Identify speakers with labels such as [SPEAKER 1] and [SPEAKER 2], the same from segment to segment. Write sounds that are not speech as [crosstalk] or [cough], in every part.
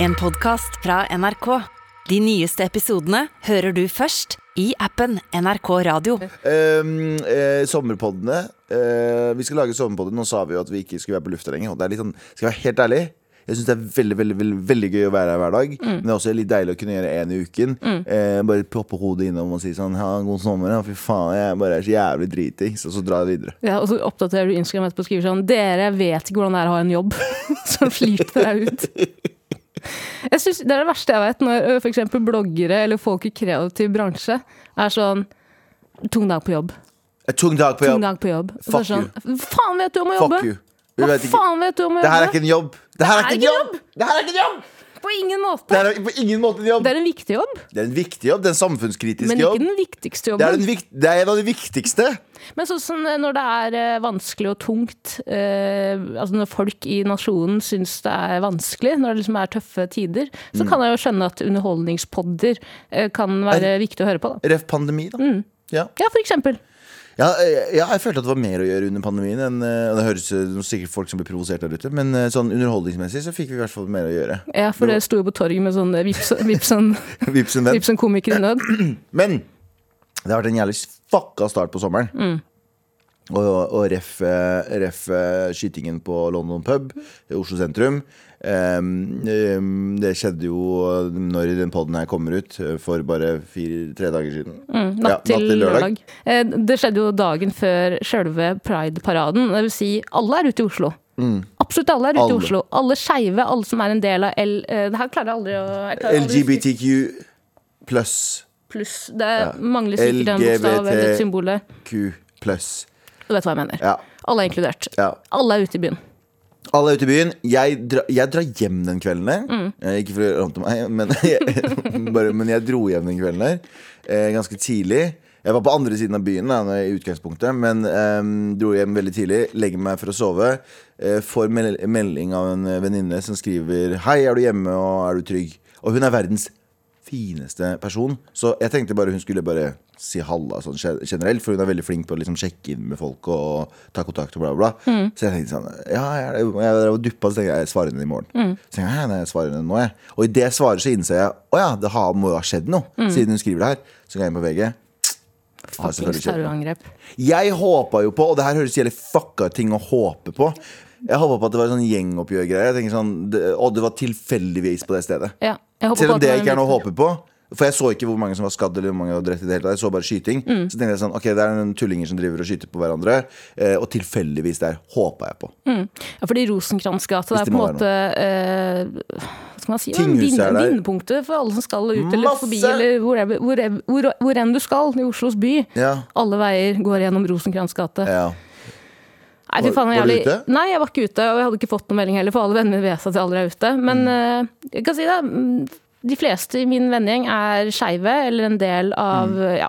[SPEAKER 1] En podcast fra NRK. De nyeste episodene hører du først i appen NRK Radio.
[SPEAKER 2] Um, eh, sommerpoddene. Eh, vi skal lage sommerpodder. Nå sa vi jo at vi ikke skulle være på lufta lenger. Og det er litt sånn, skal jeg være helt ærlig jeg syns det er veldig veldig, veldig, veldig gøy å være her hver dag. Men det er også litt deilig å kunne gjøre én i uken. Eh, bare poppe hodet innom og si sånn Ha en god sommer. Ja, fy faen, jeg bare er så jævlig dritings. Og så drar jeg videre.
[SPEAKER 3] Ja, og så oppdaterer du Instagram etterpå og skriver sånn Dere vet ikke hvordan det er å ha en jobb. [laughs] Så flirte jeg ut. [laughs] Jeg synes Det er det verste jeg vet, når f.eks. for eksempel bloggere eller folk i kreativ bransje er sånn Tung dag på jobb.
[SPEAKER 2] En tung dag på
[SPEAKER 3] Tung
[SPEAKER 2] jobb.
[SPEAKER 3] dag på jobb.
[SPEAKER 2] Fuck
[SPEAKER 3] sånn, you. Faen vet du om å jobbe?
[SPEAKER 2] Fuck you.
[SPEAKER 3] Hva faen vet du om å
[SPEAKER 2] Det her er ikke en jobb. Det her er ikke en jobb! Det her er ikke en jobb!
[SPEAKER 3] På ingen måte.
[SPEAKER 2] Det er på ingen måte en jobb.
[SPEAKER 3] Det er en viktig jobb,
[SPEAKER 2] Det er en viktig jobb. Det er en samfunnskritisk
[SPEAKER 3] men ikke
[SPEAKER 2] jobb.
[SPEAKER 3] den viktigste
[SPEAKER 2] Det er,
[SPEAKER 3] jobben.
[SPEAKER 2] vikt, det er en av de viktigste.
[SPEAKER 3] Men sånn som når det er eh, vanskelig og tungt, eh, altså når folk i nasjonen syns det er vanskelig, når det liksom er tøffe tider, så
[SPEAKER 2] Mm.
[SPEAKER 3] kan jeg jo skjønne at underholdningspodder eh, kan være viktig å høre på. Da.
[SPEAKER 2] Ref pandemi, da. Ja.
[SPEAKER 3] Ja, for eksempel.
[SPEAKER 2] Ja, eh, ja, jeg følte at det var mer å gjøre under pandemien. Enn, eh, og det høres ut sikkert folk som blir provosert der ute, men eh, sånn underholdningsmessig så fikk vi i hvert fall mer å gjøre.
[SPEAKER 3] Ja, for det sto jo på torget med sånn vips, [laughs] vips, en,
[SPEAKER 2] Vips en
[SPEAKER 3] vips en komiker i nød. [clears throat]
[SPEAKER 2] Men det har vært en jævlig fucka start på sommeren. Og, og ref, eh, ref eh, skytingen på London pub i Oslo sentrum. Ehm, ehm, det skjedde jo når den poden her kommer ut, eh, for bare fire-tre dager siden.
[SPEAKER 3] Natt til lørdag. lørdag. Det skjedde jo dagen før sjølve Pride-paraden. Det vil si, alle er ute i Oslo. Absolutt alle er ute
[SPEAKER 2] Alle.
[SPEAKER 3] i Oslo. Alle skeive, alle som er en del av L... eh, Det her klarer jeg aldri å jeg klarer aldri.
[SPEAKER 2] LGBTQ pluss
[SPEAKER 3] Pluss. Det mangler sikkert en bokstav eller et symbol.
[SPEAKER 2] Q pluss.
[SPEAKER 3] Du vet hva jeg mener.
[SPEAKER 2] Ja.
[SPEAKER 3] Alle er inkludert.
[SPEAKER 2] ja.
[SPEAKER 3] Alle er ute i byen.
[SPEAKER 2] Alle er ute i byen. Jeg, dra, jeg drar hjem den kvelden der.
[SPEAKER 3] Mm.
[SPEAKER 2] Eh, ikke for å rante meg, men, [laughs] bare, men jeg dro hjem den kvelden der. Eh, ganske tidlig. Jeg var på andre siden av byen da, i utgangspunktet, men eh, dro hjem veldig tidlig. Legger meg for å sove. Eh, får mel melding av en venninne som skriver 'Hei, er du hjemme, og er du trygg?' Og hun er verdens fineste person. Så jeg tenkte bare hun skulle bare si halla sånn generelt, for hun er veldig flink på å liksom sjekke inn med folk og ta kontakt og bla, bla, Mm. Så jeg tenkte sånn Ja, jeg, jeg, jeg, jeg duppa, så tenkte jeg jeg svarer henne i morgen. Så tenkte jeg, «Hæ, nei, jeg svarer henne nå, jeg. Og i det svaret så innser jeg å ja, det har, må jo ha skjedd noe, siden hun skriver det her. Så går jeg inn på VG.
[SPEAKER 3] Fuckings terrorangrep.
[SPEAKER 2] Jeg håpa jo på, og det her høres jævlig fucka ting å håpe på. Jeg håpa på at det var sånn gjengoppgjørgreier. Jeg tenker sånn, det- det var tilfeldigvis på det stedet.
[SPEAKER 3] Ja, jeg
[SPEAKER 2] Selv
[SPEAKER 3] på
[SPEAKER 2] om det ikke er noe å håpe på. For jeg så ikke hvor mange som var skadd eller hvor mange var drept. i det hele tatt Jeg så bare skyting.
[SPEAKER 3] Mm.
[SPEAKER 2] Så tenkte jeg sånn, ok, det er noen tullinger som driver og skyter på hverandre. Eh, og tilfeldigvis der håpa jeg på.
[SPEAKER 3] Ja, fordi Rosenkrantz gate er på en måte eh, Hva skal man si?
[SPEAKER 2] er.
[SPEAKER 3] Vindepunktet for alle som skal ut eller
[SPEAKER 2] Masse!
[SPEAKER 3] forbi, eller wherever- hvor, hvor, hvor enn du skal i Oslos by.
[SPEAKER 2] Ja,
[SPEAKER 3] Alle veier går gjennom Rosenkrantz gate.
[SPEAKER 2] ja.
[SPEAKER 3] Nei, fy
[SPEAKER 2] Var-
[SPEAKER 3] faen,
[SPEAKER 2] var du ute?
[SPEAKER 3] Nei, jeg var ikke ute, og jeg hadde ikke fått noen melding heller, for alle vennene mine vet at jeg aldri er ute. Men
[SPEAKER 2] Mm.
[SPEAKER 3] uh, jeg kan si det, mm, de fleste i min vennegjeng er skeive, eller en del av
[SPEAKER 2] Mm.
[SPEAKER 3] Ja.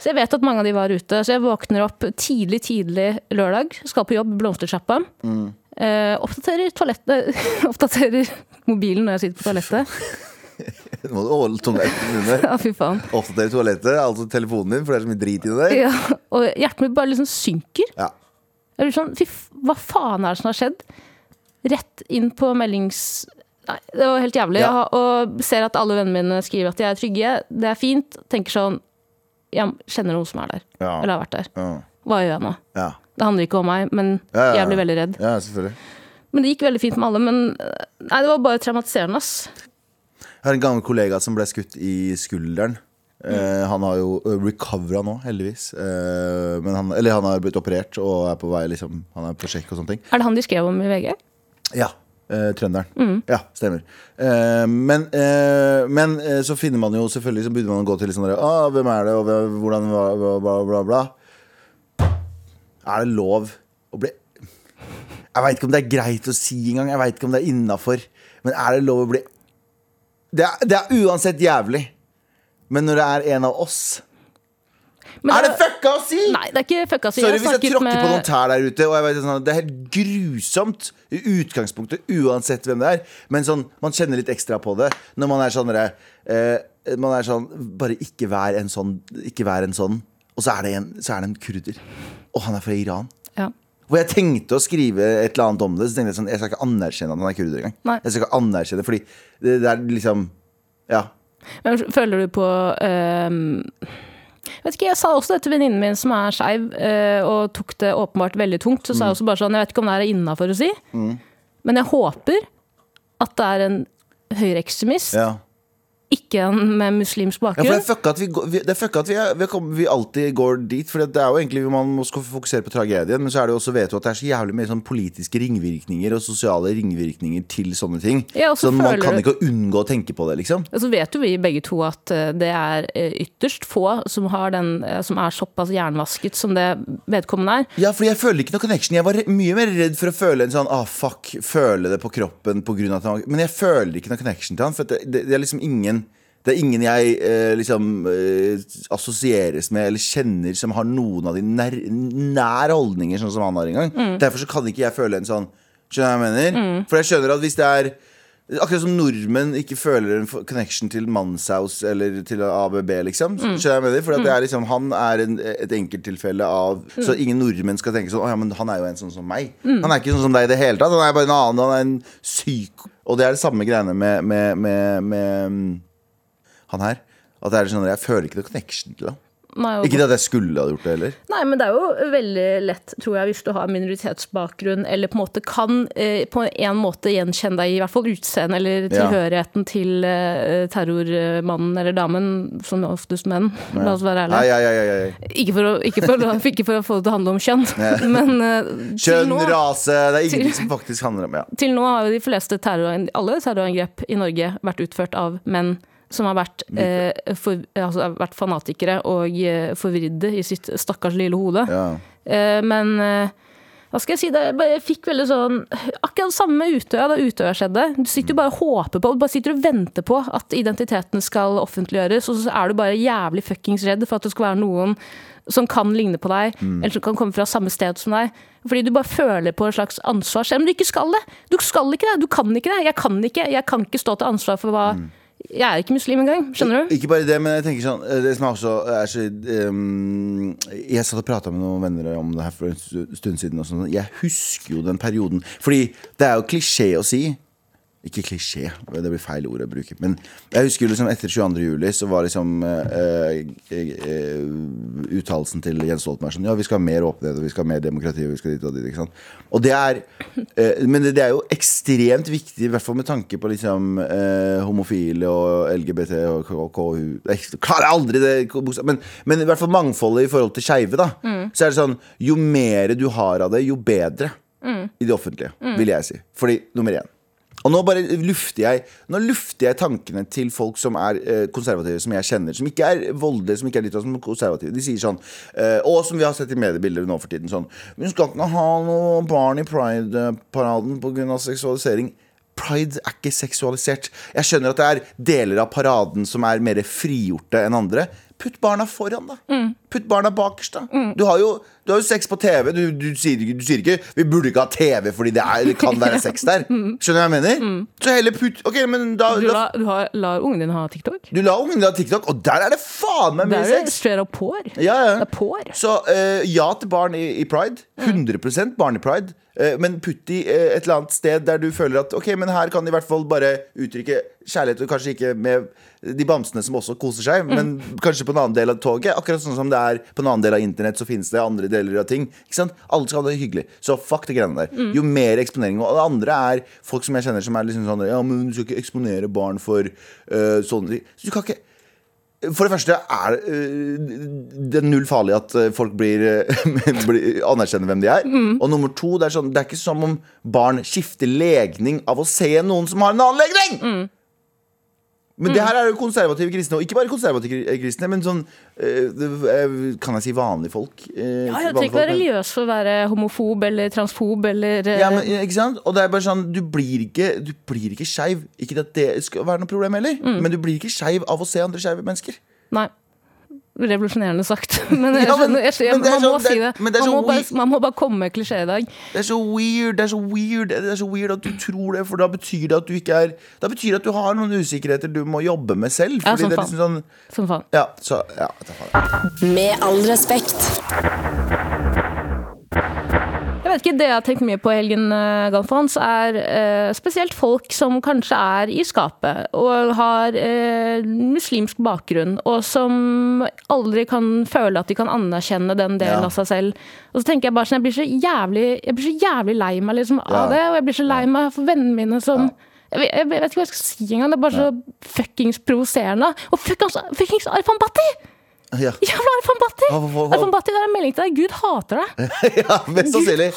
[SPEAKER 3] Så jeg vet at mange av de var ute. Så jeg våkner opp tidlig, tidlig lørdag, skal på jobb, blomstersjappa.
[SPEAKER 2] Mm.
[SPEAKER 3] Eh, oppdaterer toalettet [laughs] Oppdaterer mobilen når jeg sitter på toalettet. [laughs]
[SPEAKER 2] Nå må du holde tunga i munnen.
[SPEAKER 3] Ja, fy faen.
[SPEAKER 2] Oppdatere toalettet, altså telefonen din, for det er så mye drit inni der.
[SPEAKER 3] Ja, og hjertet mitt bare liksom synker.
[SPEAKER 2] Ja.
[SPEAKER 3] Jeg blir sånn, fy, hva faen er det som har skjedd? Rett inn på meldings... Nei, det var helt jævlig.
[SPEAKER 2] Ja.
[SPEAKER 3] Og ser at alle vennene mine skriver at de er trygge. Det er fint. Tenker sånn Jeg kjenner noen som er der.
[SPEAKER 2] Ja.
[SPEAKER 3] Eller har vært der.
[SPEAKER 2] Ja.
[SPEAKER 3] Hva gjør jeg nå?
[SPEAKER 2] Ja.
[SPEAKER 3] Det handler ikke om meg, men jeg blir veldig redd.
[SPEAKER 2] ja, selvfølgelig.
[SPEAKER 3] Men det gikk veldig fint med alle. Men eh, nei, det var bare traumatiserende, ass.
[SPEAKER 2] Jeg har en gammel kollega som ble skutt i skulderen. Eh, han har jo recovera nå, heldigvis. Eh, men han, eller han har blitt operert og er på vei liksom, Han er på sjekk og sånne ting.
[SPEAKER 3] Er det han de skrev om i VG?
[SPEAKER 2] Ja. Eh, trønderen. Ja, stemmer. Eh, men eh, men så finner man jo selvfølgelig Så begynner man å gå til sånn der, ah, Hvem er det, og hvem, hvordan bla, bla, bla, bla. Er det lov å bli Jeg veit ikke om det er greit å si engang. Jeg veit ikke om det er innafor. Men er det lov å bli det er, det er uansett jævlig. Men når det er en av oss
[SPEAKER 3] Men
[SPEAKER 2] Er det fucka å si?!
[SPEAKER 3] Nei, det er ikke fucka å si.
[SPEAKER 2] Sorry
[SPEAKER 3] Jeg
[SPEAKER 2] hvis jeg tråkker
[SPEAKER 3] med-
[SPEAKER 2] på noen tær der ute. Og jeg vet, sånn, Det er helt grusomt i utgangspunktet, uansett hvem det er. Men sånn, man kjenner litt ekstra på det når man er sånn eh, Man er sånn Bare ikke vær en sånn. Ikke vær en sånn. Og så er det en, så er det en kurder. Og han er fra Iran.
[SPEAKER 3] Ja.
[SPEAKER 2] Hvor jeg tenkte å skrive et eller annet om det, så tenkte jeg sånn Jeg skal ikke anerkjenne at han er kurder engang. Jeg skal ikke anerkjenne, fordi det, det er liksom Ja.
[SPEAKER 3] Men føler du på ehm, vet ikke, Jeg sa også det til venninnen min som er skeiv, eh, og tok det åpenbart veldig tungt. Så sa jeg også bare sånn Jeg vet ikke om det her er innafor å si, men jeg håper at det er en høyreekstremist,
[SPEAKER 2] ja.
[SPEAKER 3] Ikke med muslimsk
[SPEAKER 2] Ja, for det er fucka at vi, det er fucka at vi, er, vi, kommer- vi alltid går dit. For det er jo egentlig Man må skal fokusere på tragedien, men så er det jo også vet du at det er så jævlig mye sånn politiske ringvirkninger og sosiale ringvirkninger til sånne ting.
[SPEAKER 3] Ja, så
[SPEAKER 2] man kan
[SPEAKER 3] du-
[SPEAKER 2] ikke unngå å tenke på det, liksom.
[SPEAKER 3] Og så vet jo vi begge to at eh, det er eh, ytterst få som, har den, eh, som er såpass jernvasket som det vedkommende er.
[SPEAKER 2] Ja, for jeg føler ikke noe connection. Jeg var mye mer redd for å føle en sånn ah, fuck, føle det på kroppen på grunn av at han Men jeg føler ikke noe connection til han. For det, det, det er liksom ingen det er ingen jeg eh, liksom eh, assosieres med eller kjenner som har noen av de nær, nær holdninger sånn som han har engang. Derfor så kan ikke jeg føle en sånn Skjønner du hva jeg mener? For jeg skjønner at hvis det er Akkurat som nordmenn ikke føler en connection til Manshaus eller til ABB, liksom. Skjønner jeg med jeg mener? For det er liksom, han er en, et enkelttilfelle av Så ingen nordmenn skal tenke sånn Å ja, men han er jo en sånn som meg. Han er ikke sånn som deg i det hele tatt. Han er bare en annen. Han er en syk Og det er det samme greiene med, med, med, med mm, han her. At det er sånn, Jeg føler ikke noe connection til ham.
[SPEAKER 3] Nei,
[SPEAKER 2] Ikke det at jeg skulle ha gjort det heller.
[SPEAKER 3] Nei, men det er jo veldig lett, tror jeg, hvis du har minoritetsbakgrunn, eller på en måte kan eh, på en måte gjenkjenne deg i hvert fall utseendet eller
[SPEAKER 2] Ja.
[SPEAKER 3] tilhørigheten til eh, terrormannen eller damen, som oftest menn, la oss være ærlige.
[SPEAKER 2] ja, ja, ja, ja.
[SPEAKER 3] Ikke, for å, ikke, for, [laughs] ikke for å få det til å handle om kjønn, [laughs] men eh,
[SPEAKER 2] Kjønn,
[SPEAKER 3] nå,
[SPEAKER 2] rase Det er ingenting som faktisk handler om ja.
[SPEAKER 3] til nå har jo de fleste terror, alle terrorangrep i Norge vært utført av menn som har vært, eh, for, altså, har vært fanatikere og eh, forvridde i sitt stakkars lille hode.
[SPEAKER 2] ja.
[SPEAKER 3] Eh, men eh, hva skal jeg si, det, jeg fikk veldig sånn Akkurat det samme Utøya, da Utøya skjedde. Du sitter jo bare og håper på, du bare sitter og venter på at identiteten skal offentliggjøres, og så er du bare jævlig fuckings redd for at det skal være noen som kan ligne på deg, eller som kan komme fra samme sted som deg. Fordi du bare føler på et slags ansvar, selv om du ikke skal det. Du skal ikke det, du kan ikke det. Jeg kan ikke, jeg kan ikke stå til ansvar for hva Jeg er ikke muslim engang, skjønner du?
[SPEAKER 2] Ikke bare det, men jeg tenker sånn eh, Det som også er så um, Jeg satt og prata med noen venner om det her for en stund siden. Og sånn. Jeg husker jo den perioden. Fordi det er jo klisjé å si. Ikke klisjé, det blir feil ord å bruke. Men jeg husker liksom etter 22. juli så var liksom eh, eh, eh, uttalelsen til Jens Stoltenberg sånn Ja, vi skal ha mer åpenhet, og vi skal ha mer demokrati, og vi skal dit og dit. Ikke sant? Og det er eh, Men det, det er jo ekstremt viktig, i hvert fall med tanke på liksom eh, homofile og LGBT og K- KU Jeg klarer aldri det, men, men i hvert fall mangfoldet i forhold til skeive, da. Så er det sånn Jo mer du har av det, jo bedre i det offentlige, vil jeg si. Fordi, nummer én og nå bare lufter jeg Nå lufter jeg tankene til folk som er eh, konservative, som jeg kjenner. Som ikke er voldelige, som ikke er litt som konservative. De sier sånn, eh, og som vi har sett i mediebilder nå for tiden, sånn Vi skal ikke ha noe barn i Pride-paraden pga. seksualisering. Pride er ikke seksualisert. Jeg skjønner at det er deler av paraden som er mer frigjorte enn andre. Putt barna foran, da. Putt barna bakerst, da. Du, har jo, du har jo sex på TV. Du, du, sier, du sier ikke 'vi burde ikke ha TV fordi det, er, det kan være [laughs] sex der'. Skjønner du hva jeg mener? Så heller putt Ok, men da,
[SPEAKER 3] Du, la, du har, lar ungen din ha TikTok?
[SPEAKER 2] Du lar ungen din ha TikTok, og der er det faen meg
[SPEAKER 3] Det
[SPEAKER 2] mye
[SPEAKER 3] er
[SPEAKER 2] sex!
[SPEAKER 3] straight up porr.
[SPEAKER 2] Ja, ja.
[SPEAKER 3] Det er pår.
[SPEAKER 2] Så uh, ja til barn i, i pride. 100% barn i pride. Uh, men putt de uh, et eller annet sted der du føler at Ok, men her kan de i hvert fall bare uttrykke kjærlighet. Og kanskje ikke med de bamsene som også koser seg, men kanskje på en annen del av toget. Akkurat sånn som det er på en annen del av internett, så finnes det andre deler av ting. Ikke sant? Alle skal ha det hyggelig. Så fuck de greiene der. Jo mer eksponering. Og det andre er folk som jeg kjenner som er liksom sånn Ja, men du skal ikke eksponere barn for uh, sånne ting. Så du kan ikke for det første er øh, det er null farlig at øh, folk blir, [laughs] blir anerkjenner hvem de er. Og nummer to, det er, sånn, det er ikke som om barn skifter legning av å se noen som har en annen legning! Men det her er jo konservative kristne, og ikke bare konservative kristne, men sånn øh, øh, Kan jeg si vanlige folk?
[SPEAKER 3] Ja, jeg trenger ikke være religiøs for å være homofob eller transfob eller eh,
[SPEAKER 2] Ja, men, ikke sant? Og det er bare sånn, du blir ikke, du blir ikke skeiv. Ikke at det skal være noe problem heller, men du blir ikke skeiv av å se andre skeive mennesker.
[SPEAKER 3] Nei. Revolusjonerende sagt. [laughs] Men jeg skjønner, jeg, man må
[SPEAKER 2] sånn-
[SPEAKER 3] si det.
[SPEAKER 2] men det
[SPEAKER 3] Man må, bare, man må bare komme med klisjé i dag.
[SPEAKER 2] Det er så weird det er så weird Det er så weird at du tror det, for da betyr det at du ikke er Da betyr det at du har noen usikkerheter du må jobbe med selv.
[SPEAKER 3] Ja, som
[SPEAKER 2] det er
[SPEAKER 3] faen.
[SPEAKER 2] liksom sånn
[SPEAKER 3] Som faen.
[SPEAKER 2] Ja, så ja.
[SPEAKER 1] Med all respekt.
[SPEAKER 3] Jeg Jeg vet ikke, Det jeg har tenkt mye på i helgen, eh, Galfons, er eh, spesielt folk som kanskje er i skapet og har eh, muslimsk bakgrunn, og som aldri kan føle at de kan anerkjenne den delen
[SPEAKER 2] Ja.
[SPEAKER 3] av seg selv. Og så tenker Jeg bare sånn, jeg blir så jævlig, jeg blir så jævlig lei meg liksom, av det, og jeg blir så lei meg for vennene mine som jeg, vet, jeg vet ikke hva jeg skal si engang. Det er bare så fuckings provoserende. Og fuckings, fuckings Arfan Bhatti!
[SPEAKER 2] Ja.
[SPEAKER 3] Jævla Arfan Bhatti! Arfan Bhatti, det er en melding til deg. Gud hater deg. [laughs]
[SPEAKER 2] ja, mest sannsynlig.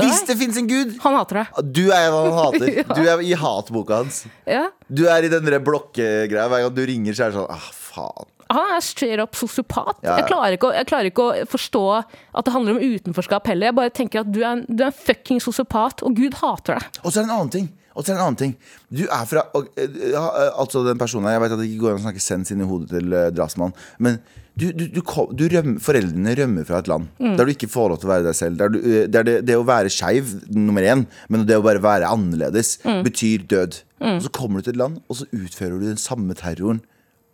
[SPEAKER 2] Hvis det fins en gud,
[SPEAKER 3] Han hater deg.
[SPEAKER 2] du er en han hater. [laughs] Du er i hatboka hans.
[SPEAKER 3] Ja.
[SPEAKER 2] Du er i den der blokkegreia. Hver gang du ringer, så er det sånn ah, faen.
[SPEAKER 3] Han er straight up sosiopat.
[SPEAKER 2] Ja, ja.
[SPEAKER 3] Jeg, klarer ikke å, jeg klarer ikke å forstå at det handler om utenforskap heller. Jeg bare tenker at du er en, du er en fucking sosiopat, og Gud hater deg.
[SPEAKER 2] Og så er det en annen ting. Og så er det en annen ting Du er fra og, eh, ja, eh, Altså den personen Jeg vet at det ikke går an å snakke sens inn i hodet til uh, drapsmann, men du, du, du, du rømmer, foreldrene rømmer fra et land
[SPEAKER 3] Mm.
[SPEAKER 2] der du ikke får lov til å være deg selv. Eh, der det, det å være skeiv, nummer én, men det å bare være annerledes,
[SPEAKER 3] Mm.
[SPEAKER 2] betyr død. Og så kommer du til et land, og så utfører du den samme terroren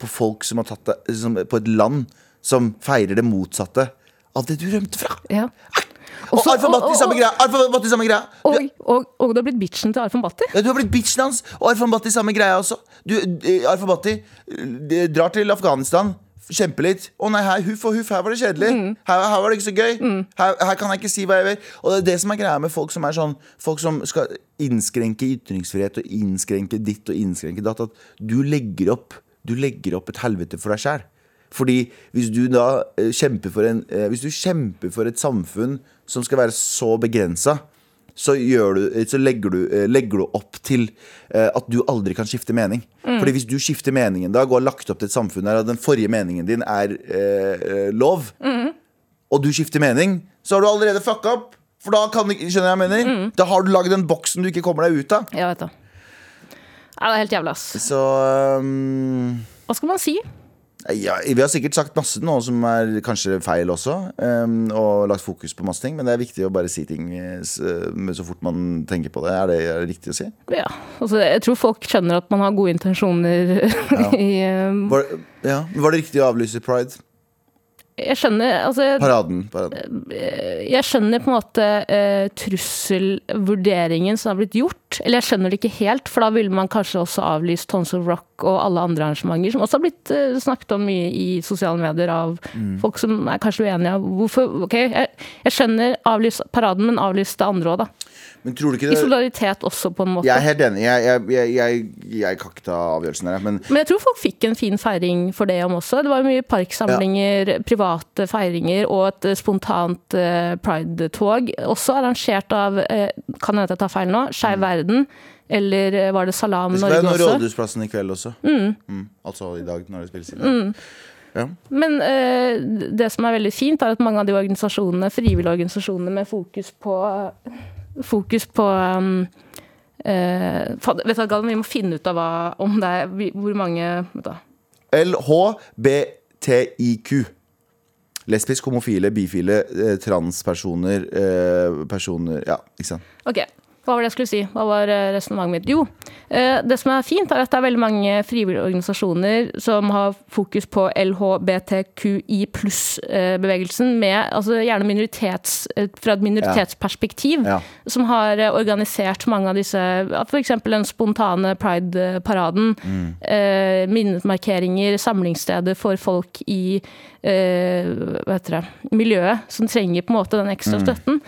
[SPEAKER 2] på folk som har tatt deg På et land som feirer det motsatte av det du rømte fra.
[SPEAKER 3] Ja.
[SPEAKER 2] Og Arfan Bhatti samme greia! Arfan Bhatti samme greia.
[SPEAKER 3] Og, og, og du har blitt bitchen til Arfan Bhatti.
[SPEAKER 2] ja, du har blitt bitchen hans, og Arfan Bhatti samme greia også. Du, eh, Arfan Bhatti drar til Afghanistan, Kjempe litt. Å nei, her, huff og huff, her var det kjedelig. Her, her var det ikke så gøy. Her, her kan jeg ikke si hva jeg vil. Og det er det som er greia med folk som er sånn Folk som skal innskrenke ytringsfrihet og innskrenke ditt og innskrenke datt. At du legger opp Du legger opp et helvete for deg sjæl. Fordi hvis du da eh, kjemper for en eh, Hvis du kjemper for et samfunn som skal være så begrensa, så, gjør du, så legger, du, eh, legger du opp til eh, at du aldri kan skifte mening. Fordi hvis du skifter meningen Da dag og har lagt opp til et samfunn der den forrige meningen din er eh, lov, lov, og du skifter mening, så har du allerede fucka opp. For da kan du skjønner jeg mener, mm. Da har du lagd den boksen du ikke kommer deg ut av.
[SPEAKER 3] Ja, vet det. Ja, det er helt jævlig, ass.
[SPEAKER 2] Så um,
[SPEAKER 3] Hva skal man si?
[SPEAKER 2] Ja, Vi har sikkert sagt masse nå som er kanskje feil også, um, og lagt fokus på masse ting, men det er viktig å bare si ting eh, så fort man tenker på det. Er det, er det riktig å si?
[SPEAKER 3] Ja, altså, jeg tror folk skjønner at man har gode intensjoner [laughs] i um...
[SPEAKER 2] Var, ja, var det riktig å avlyse pride?
[SPEAKER 3] Jeg skjønner altså,
[SPEAKER 2] Paraden. paraden.
[SPEAKER 3] jeg skjønner på en måte uh, trusselvurderingen som har blitt gjort. Eller jeg skjønner det ikke helt, for da ville man kanskje også avlyst Tons of Rock og alle andre arrangementer, som også har blitt eh, snakket om mye i sosiale medier av
[SPEAKER 2] Mm.
[SPEAKER 3] folk som er kanskje uenige. Hvorfor, ok, jeg, jeg skjønner avlys paraden, men avlys det andre òg, da.
[SPEAKER 2] Men tror du ikke
[SPEAKER 3] I solidaritet også, på en måte.
[SPEAKER 2] Jeg er helt enig. Jeg, jeg, jeg, jeg, kan ikke ta avgjørelsen der. men
[SPEAKER 3] Men jeg tror folk fikk en fin feiring for det om også. Det var mye parksamlinger, private feiringer og et eh, spontant eh, pride-tog. Også arrangert av, eh, kan hende jeg tar feil nå, Skeiv Verden. Eller eh, var det Salam
[SPEAKER 2] det skal være
[SPEAKER 3] Norge også?
[SPEAKER 2] Rådhusplassen i kveld også. Mm, altså i dag, når det spilles inn. Ja.
[SPEAKER 3] Men uh, det som er veldig fint, er at mange av de organisasjonene, frivillige organisasjonene med fokus på Fokus på um, uh, fader, vet du, Galvan, Vi må finne ut av hva, om det er hvor mange
[SPEAKER 2] LHBTIQ. Lesbisk, homofile, bifile, transpersoner, personer Ja, ikke sant.
[SPEAKER 3] Ok, hva var det jeg skulle si? Hva var eh, resonnementet mitt? Jo, eh, det som er fint er at det er veldig mange frivillige organisasjoner som har fokus på LHBTQI pluss-bevegelsen, med altså gjerne minoritets, eh, fra et minoritetsperspektiv,
[SPEAKER 2] Ja.
[SPEAKER 3] som har eh, organisert mange av disse, f.eks. den spontane pride-paraden, Mm. minnemarkeringer, samlingssteder for folk i eh, hva heter det, miljøet, som trenger på en måte den ekstra støtten.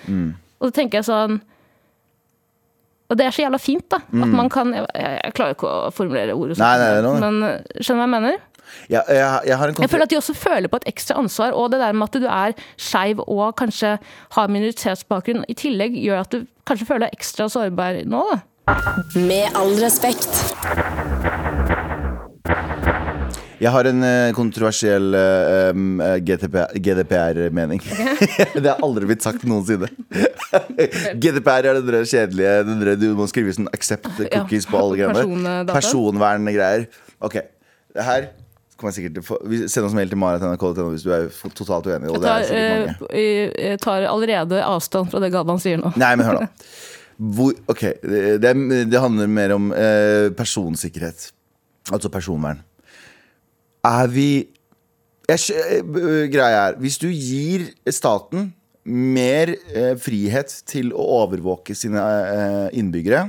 [SPEAKER 3] Og så tenker jeg sånn Og det er så jævla fint, da. At man kan Jeg, jeg klarer ikke å formulere ordet,
[SPEAKER 2] Mm. Nei,
[SPEAKER 3] men eh, skjønner du hva jeg mener?
[SPEAKER 2] Ja, jeg, jeg har en
[SPEAKER 3] Jeg føler at de også føler på et ekstra ansvar, og det der med at du er skeiv og kanskje har minoritetsbakgrunn, i tillegg gjør at du kanskje føler deg ekstra sårbar nå, da.
[SPEAKER 4] Med all respekt.
[SPEAKER 2] Jeg har en eh, kontroversiell eh, eh, GDP GDPR-mening. [laughs] det har aldri blitt sagt noensinne. [laughs] GDPR er den der kjedelige den der Du må skrive sånn accept cookies på alle greiene.
[SPEAKER 3] Persondata.
[SPEAKER 2] Personverngreier. Ok, det her kommer jeg sikkert til å få vi- Send oss mail til marit.nrk.no hvis du er f- totalt uenig. Og
[SPEAKER 3] Jeg
[SPEAKER 2] det er
[SPEAKER 3] tar,
[SPEAKER 2] sikkert mange.
[SPEAKER 3] eh, jeg tar allerede avstand fra det Galvan sier nå.
[SPEAKER 2] Nei, men hør nå. [laughs] Hvor, ok, det, det, er- det handler mer om eh, personsikkerhet. Altså personvern. Er vi jeg, eh, Greia er Hvis du gir staten mer eh, frihet til å overvåke sine eh, innbyggere,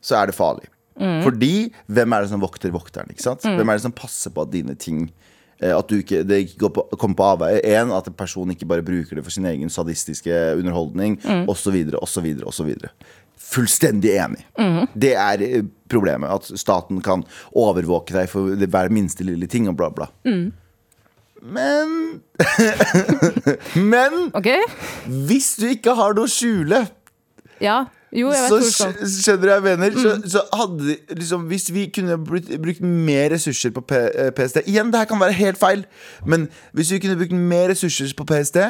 [SPEAKER 2] så er det farlig. Fordi hvem er det som vokter vokteren? sant? Hvem er det som passer på at dine ting eh, At du ikke, det ikke går på, kommer på avveie. En, at en person ikke bare bruker det for sin egen sadistiske underholdning, osv., osv., osv. Fullstendig enig. Det er eh, problemet. At staten kan overvåke deg for hver minste lille ting og bla, bla. Men [laughs] Men
[SPEAKER 3] okay.
[SPEAKER 2] hvis du ikke har noe å skjule
[SPEAKER 3] Ja. Jo,
[SPEAKER 2] så skjønner du jeg mener? Så, så hadde liksom, Hvis vi kunne brukt, brukt mer ressurser på P, eh, PST Igjen, det her kan være helt feil, men hvis vi kunne brukt mer ressurser på PST,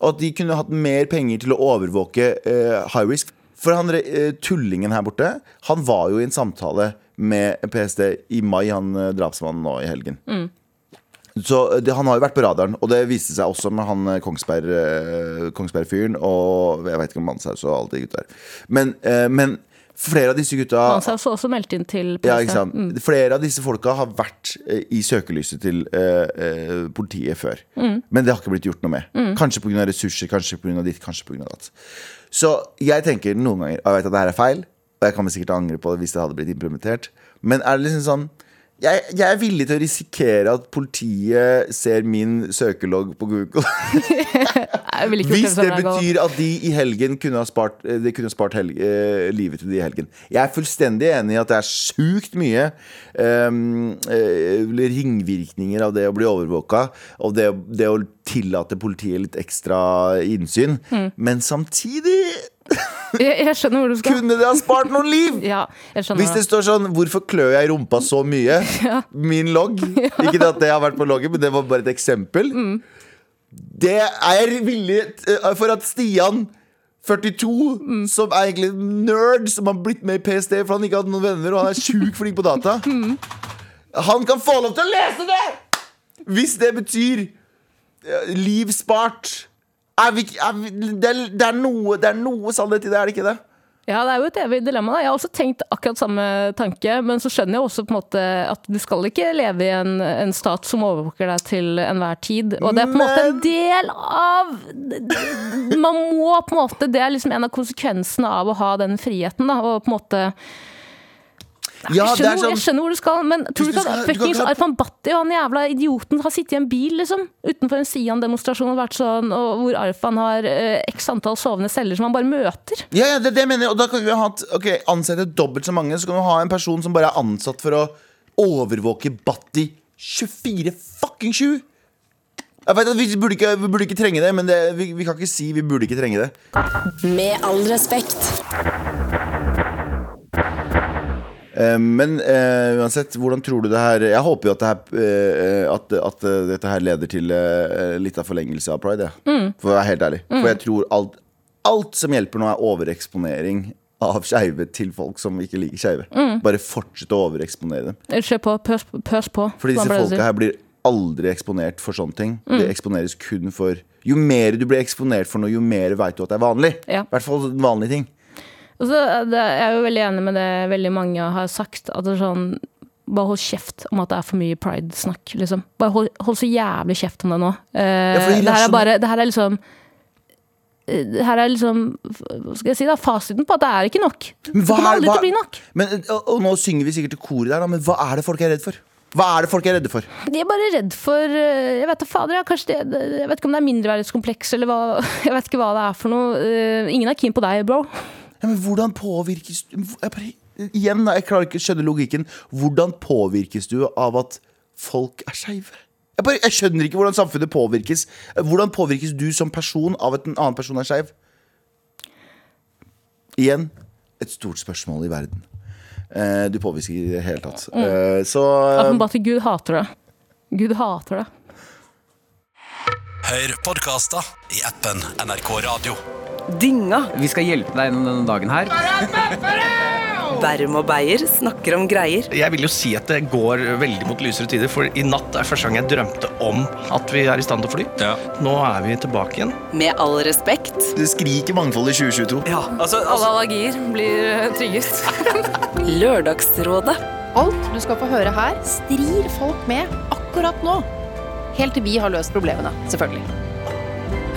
[SPEAKER 2] og at de kunne hatt mer penger til å overvåke uh, high risk For han eh, tullingen her borte, han var jo i en samtale med PST i mai, han eh, drapsmannen nå i helgen. Så det, Han har jo vært på radaren, og det viste seg også med han eh, Kongsberg, eh, Kongsberg-fyren og jeg vet ikke om Manshaus og alle de gutta der. Men, eh, men flere av disse gutta
[SPEAKER 3] Han så også meldt inn til PST.
[SPEAKER 2] ja, ikke sant?
[SPEAKER 3] Mm.
[SPEAKER 2] Flere av disse folka har vært eh, i søkelyset til eh, eh, politiet før.
[SPEAKER 3] Mm.
[SPEAKER 2] Men det har ikke blitt gjort noe med. Kanskje pga. ressurser, kanskje pga. ditt, kanskje pga. datt. Så jeg tenker noen ganger jeg vet at det her er feil, og jeg kan sikkert angre på det hvis det hadde blitt implementert. Men er det liksom sånn jeg, jeg er villig til å risikere at politiet ser min søkelogg på Google. [laughs] Hvis det betyr at de i helgen kunne ha spart, eh, de kunne ha spart helge, eh, livet til de i helgen. Jeg er fullstendig enig i at det er sjukt mye eh, ringvirkninger av det å bli overvåka, og det, det å tillate politiet litt ekstra innsyn.
[SPEAKER 3] Mm.
[SPEAKER 2] Men samtidig [laughs]
[SPEAKER 3] jeg, jeg skjønner hvor du skal.
[SPEAKER 2] kunne det ha spart noen liv! [laughs]
[SPEAKER 3] Ja,
[SPEAKER 2] Hvis det står sånn 'Hvorfor klør jeg i rumpa så mye?' [laughs] Min logg. Ikke at det har vært på loggen, men det var bare et eksempel.
[SPEAKER 3] Mm.
[SPEAKER 2] Det er jeg villig eh, for at Stian 42,
[SPEAKER 3] Mm.
[SPEAKER 2] som er egentlig nerd, som har blitt med i PST for han ikke hadde noen venner, og han er sjukt flink på data
[SPEAKER 3] Mm.
[SPEAKER 2] Han kan få lov til å lese det! Hvis det betyr eh, liv spart. Er vi, er vi, det, er, det, er noe, det er noe sannhet i det, er det ikke det?
[SPEAKER 3] Ja, det er jo et evig dilemma. Da. Jeg har også tenkt akkurat samme tanke, men så skjønner jeg også på en måte at du skal ikke leve i en, en stat som overvåker deg til enhver tid. Og det er på en måte en del av Man må på en måte Det er liksom en av konsekvensene av å ha den friheten, da. Og på en måte
[SPEAKER 2] Ja,
[SPEAKER 3] jeg,
[SPEAKER 2] det er
[SPEAKER 3] skjønner,
[SPEAKER 2] sånn
[SPEAKER 3] jeg skjønner hvor du skal, men tror du
[SPEAKER 2] du
[SPEAKER 3] ikke at fuckings Arfan Bhatti og han jævla idioten har sittet i en bil liksom, utenfor en Sian-demonstrasjon og vært sånn, og hvor Arfan har eh, x antall sovende celler som han bare møter?
[SPEAKER 2] Ja, ja, det det mener jeg. Og da kan vi ha hatt, ok, ansette dobbelt så mange. Så kan du ha en person som bare er ansatt for å overvåke Bhatti 24 fucking 7. Jeg vet at Vi burde ikke, vi burde ikke trenge det, men det, vi, vi kan ikke si vi burde ikke trenge det.
[SPEAKER 4] Med all respekt.
[SPEAKER 2] Eh, men eh, uansett, hvordan tror du det her Jeg håper jo at, det her, eh, at, at dette her leder til litt av forlengelse av pride. Ja. For å være helt ærlig. For jeg tror alt, alt som hjelper nå, er overeksponering av skeive til folk som ikke liker skeive. Bare fortsett å overeksponere dem.
[SPEAKER 3] Kjør på, pøs, pøs på.
[SPEAKER 2] Fordi disse folka her blir aldri eksponert for sånne ting. De eksponeres kun for Jo mer du blir eksponert for noe, jo mer veit du at det er vanlig.
[SPEAKER 3] Ja.
[SPEAKER 2] I hvert fall vanlige ting.
[SPEAKER 3] Og så er det- jeg er jo veldig enig med det veldig mange har sagt. At det er sånn Bare hold kjeft om at det er for mye pride-snakk. Liksom. Bare hold, hold så jævlig kjeft om det nå. Uh,
[SPEAKER 2] Ja, det
[SPEAKER 3] det, her er bare, det her er liksom eh, det her er liksom hva skal jeg si da, fasiten på at det er ikke nok. Det
[SPEAKER 2] Men hva
[SPEAKER 3] kommer
[SPEAKER 2] er-
[SPEAKER 3] aldri til å bli nok.
[SPEAKER 2] Men, og, og nå synger vi sikkert til koret der, men hva er det folk er redd for? Hva er det folk er redde for?
[SPEAKER 3] De er bare redd for eh, Jeg vet fader, kanskje det, det- jeg vet ikke om det er mindreverdighetskompleks eller hva [laughs] Jeg vet ikke hva det er for noe. Eh, Ingen er keen på deg, bro.
[SPEAKER 2] Ja, men hvordan påvirkes du jeg bare, Igjen, da, jeg klarer ikke å skjønne logikken. Hvordan påvirkes du av at folk er skeive? Jeg, bare- jeg skjønner ikke hvordan samfunnet påvirkes. Hvordan påvirkes du som person av at en annen person er skeiv? Igjen et stort spørsmål i verden. Eh, du påvirker ikke i det hele tatt. Eh, så
[SPEAKER 3] At bare til Gud hater det. Gud hater det.
[SPEAKER 5] Hør podkaster i appen NRK Radio.
[SPEAKER 6] Dynga.
[SPEAKER 7] Vi skal hjelpe deg gjennom denne dagen her.
[SPEAKER 6] Bærum og Beyer snakker om greier.
[SPEAKER 8] Jeg vil jo si at det går veldig mot lysere tider, for i natt er første gang jeg drømte om at vi er i stand til å fly. Nå er vi tilbake igjen.
[SPEAKER 6] Med all respekt.
[SPEAKER 2] det skriker mangfold i 2022.
[SPEAKER 7] Ja, Altså,
[SPEAKER 3] Alle allergier blir trygget. [laughs]
[SPEAKER 6] Lørdagsrådet.
[SPEAKER 9] Alt du skal få høre her, strir folk med akkurat nå. Helt til vi har løst problemene, selvfølgelig.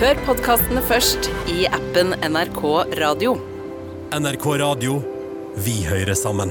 [SPEAKER 1] Hør podkastene først i appen NRK Radio.
[SPEAKER 5] NRK Radio. Vi hører sammen.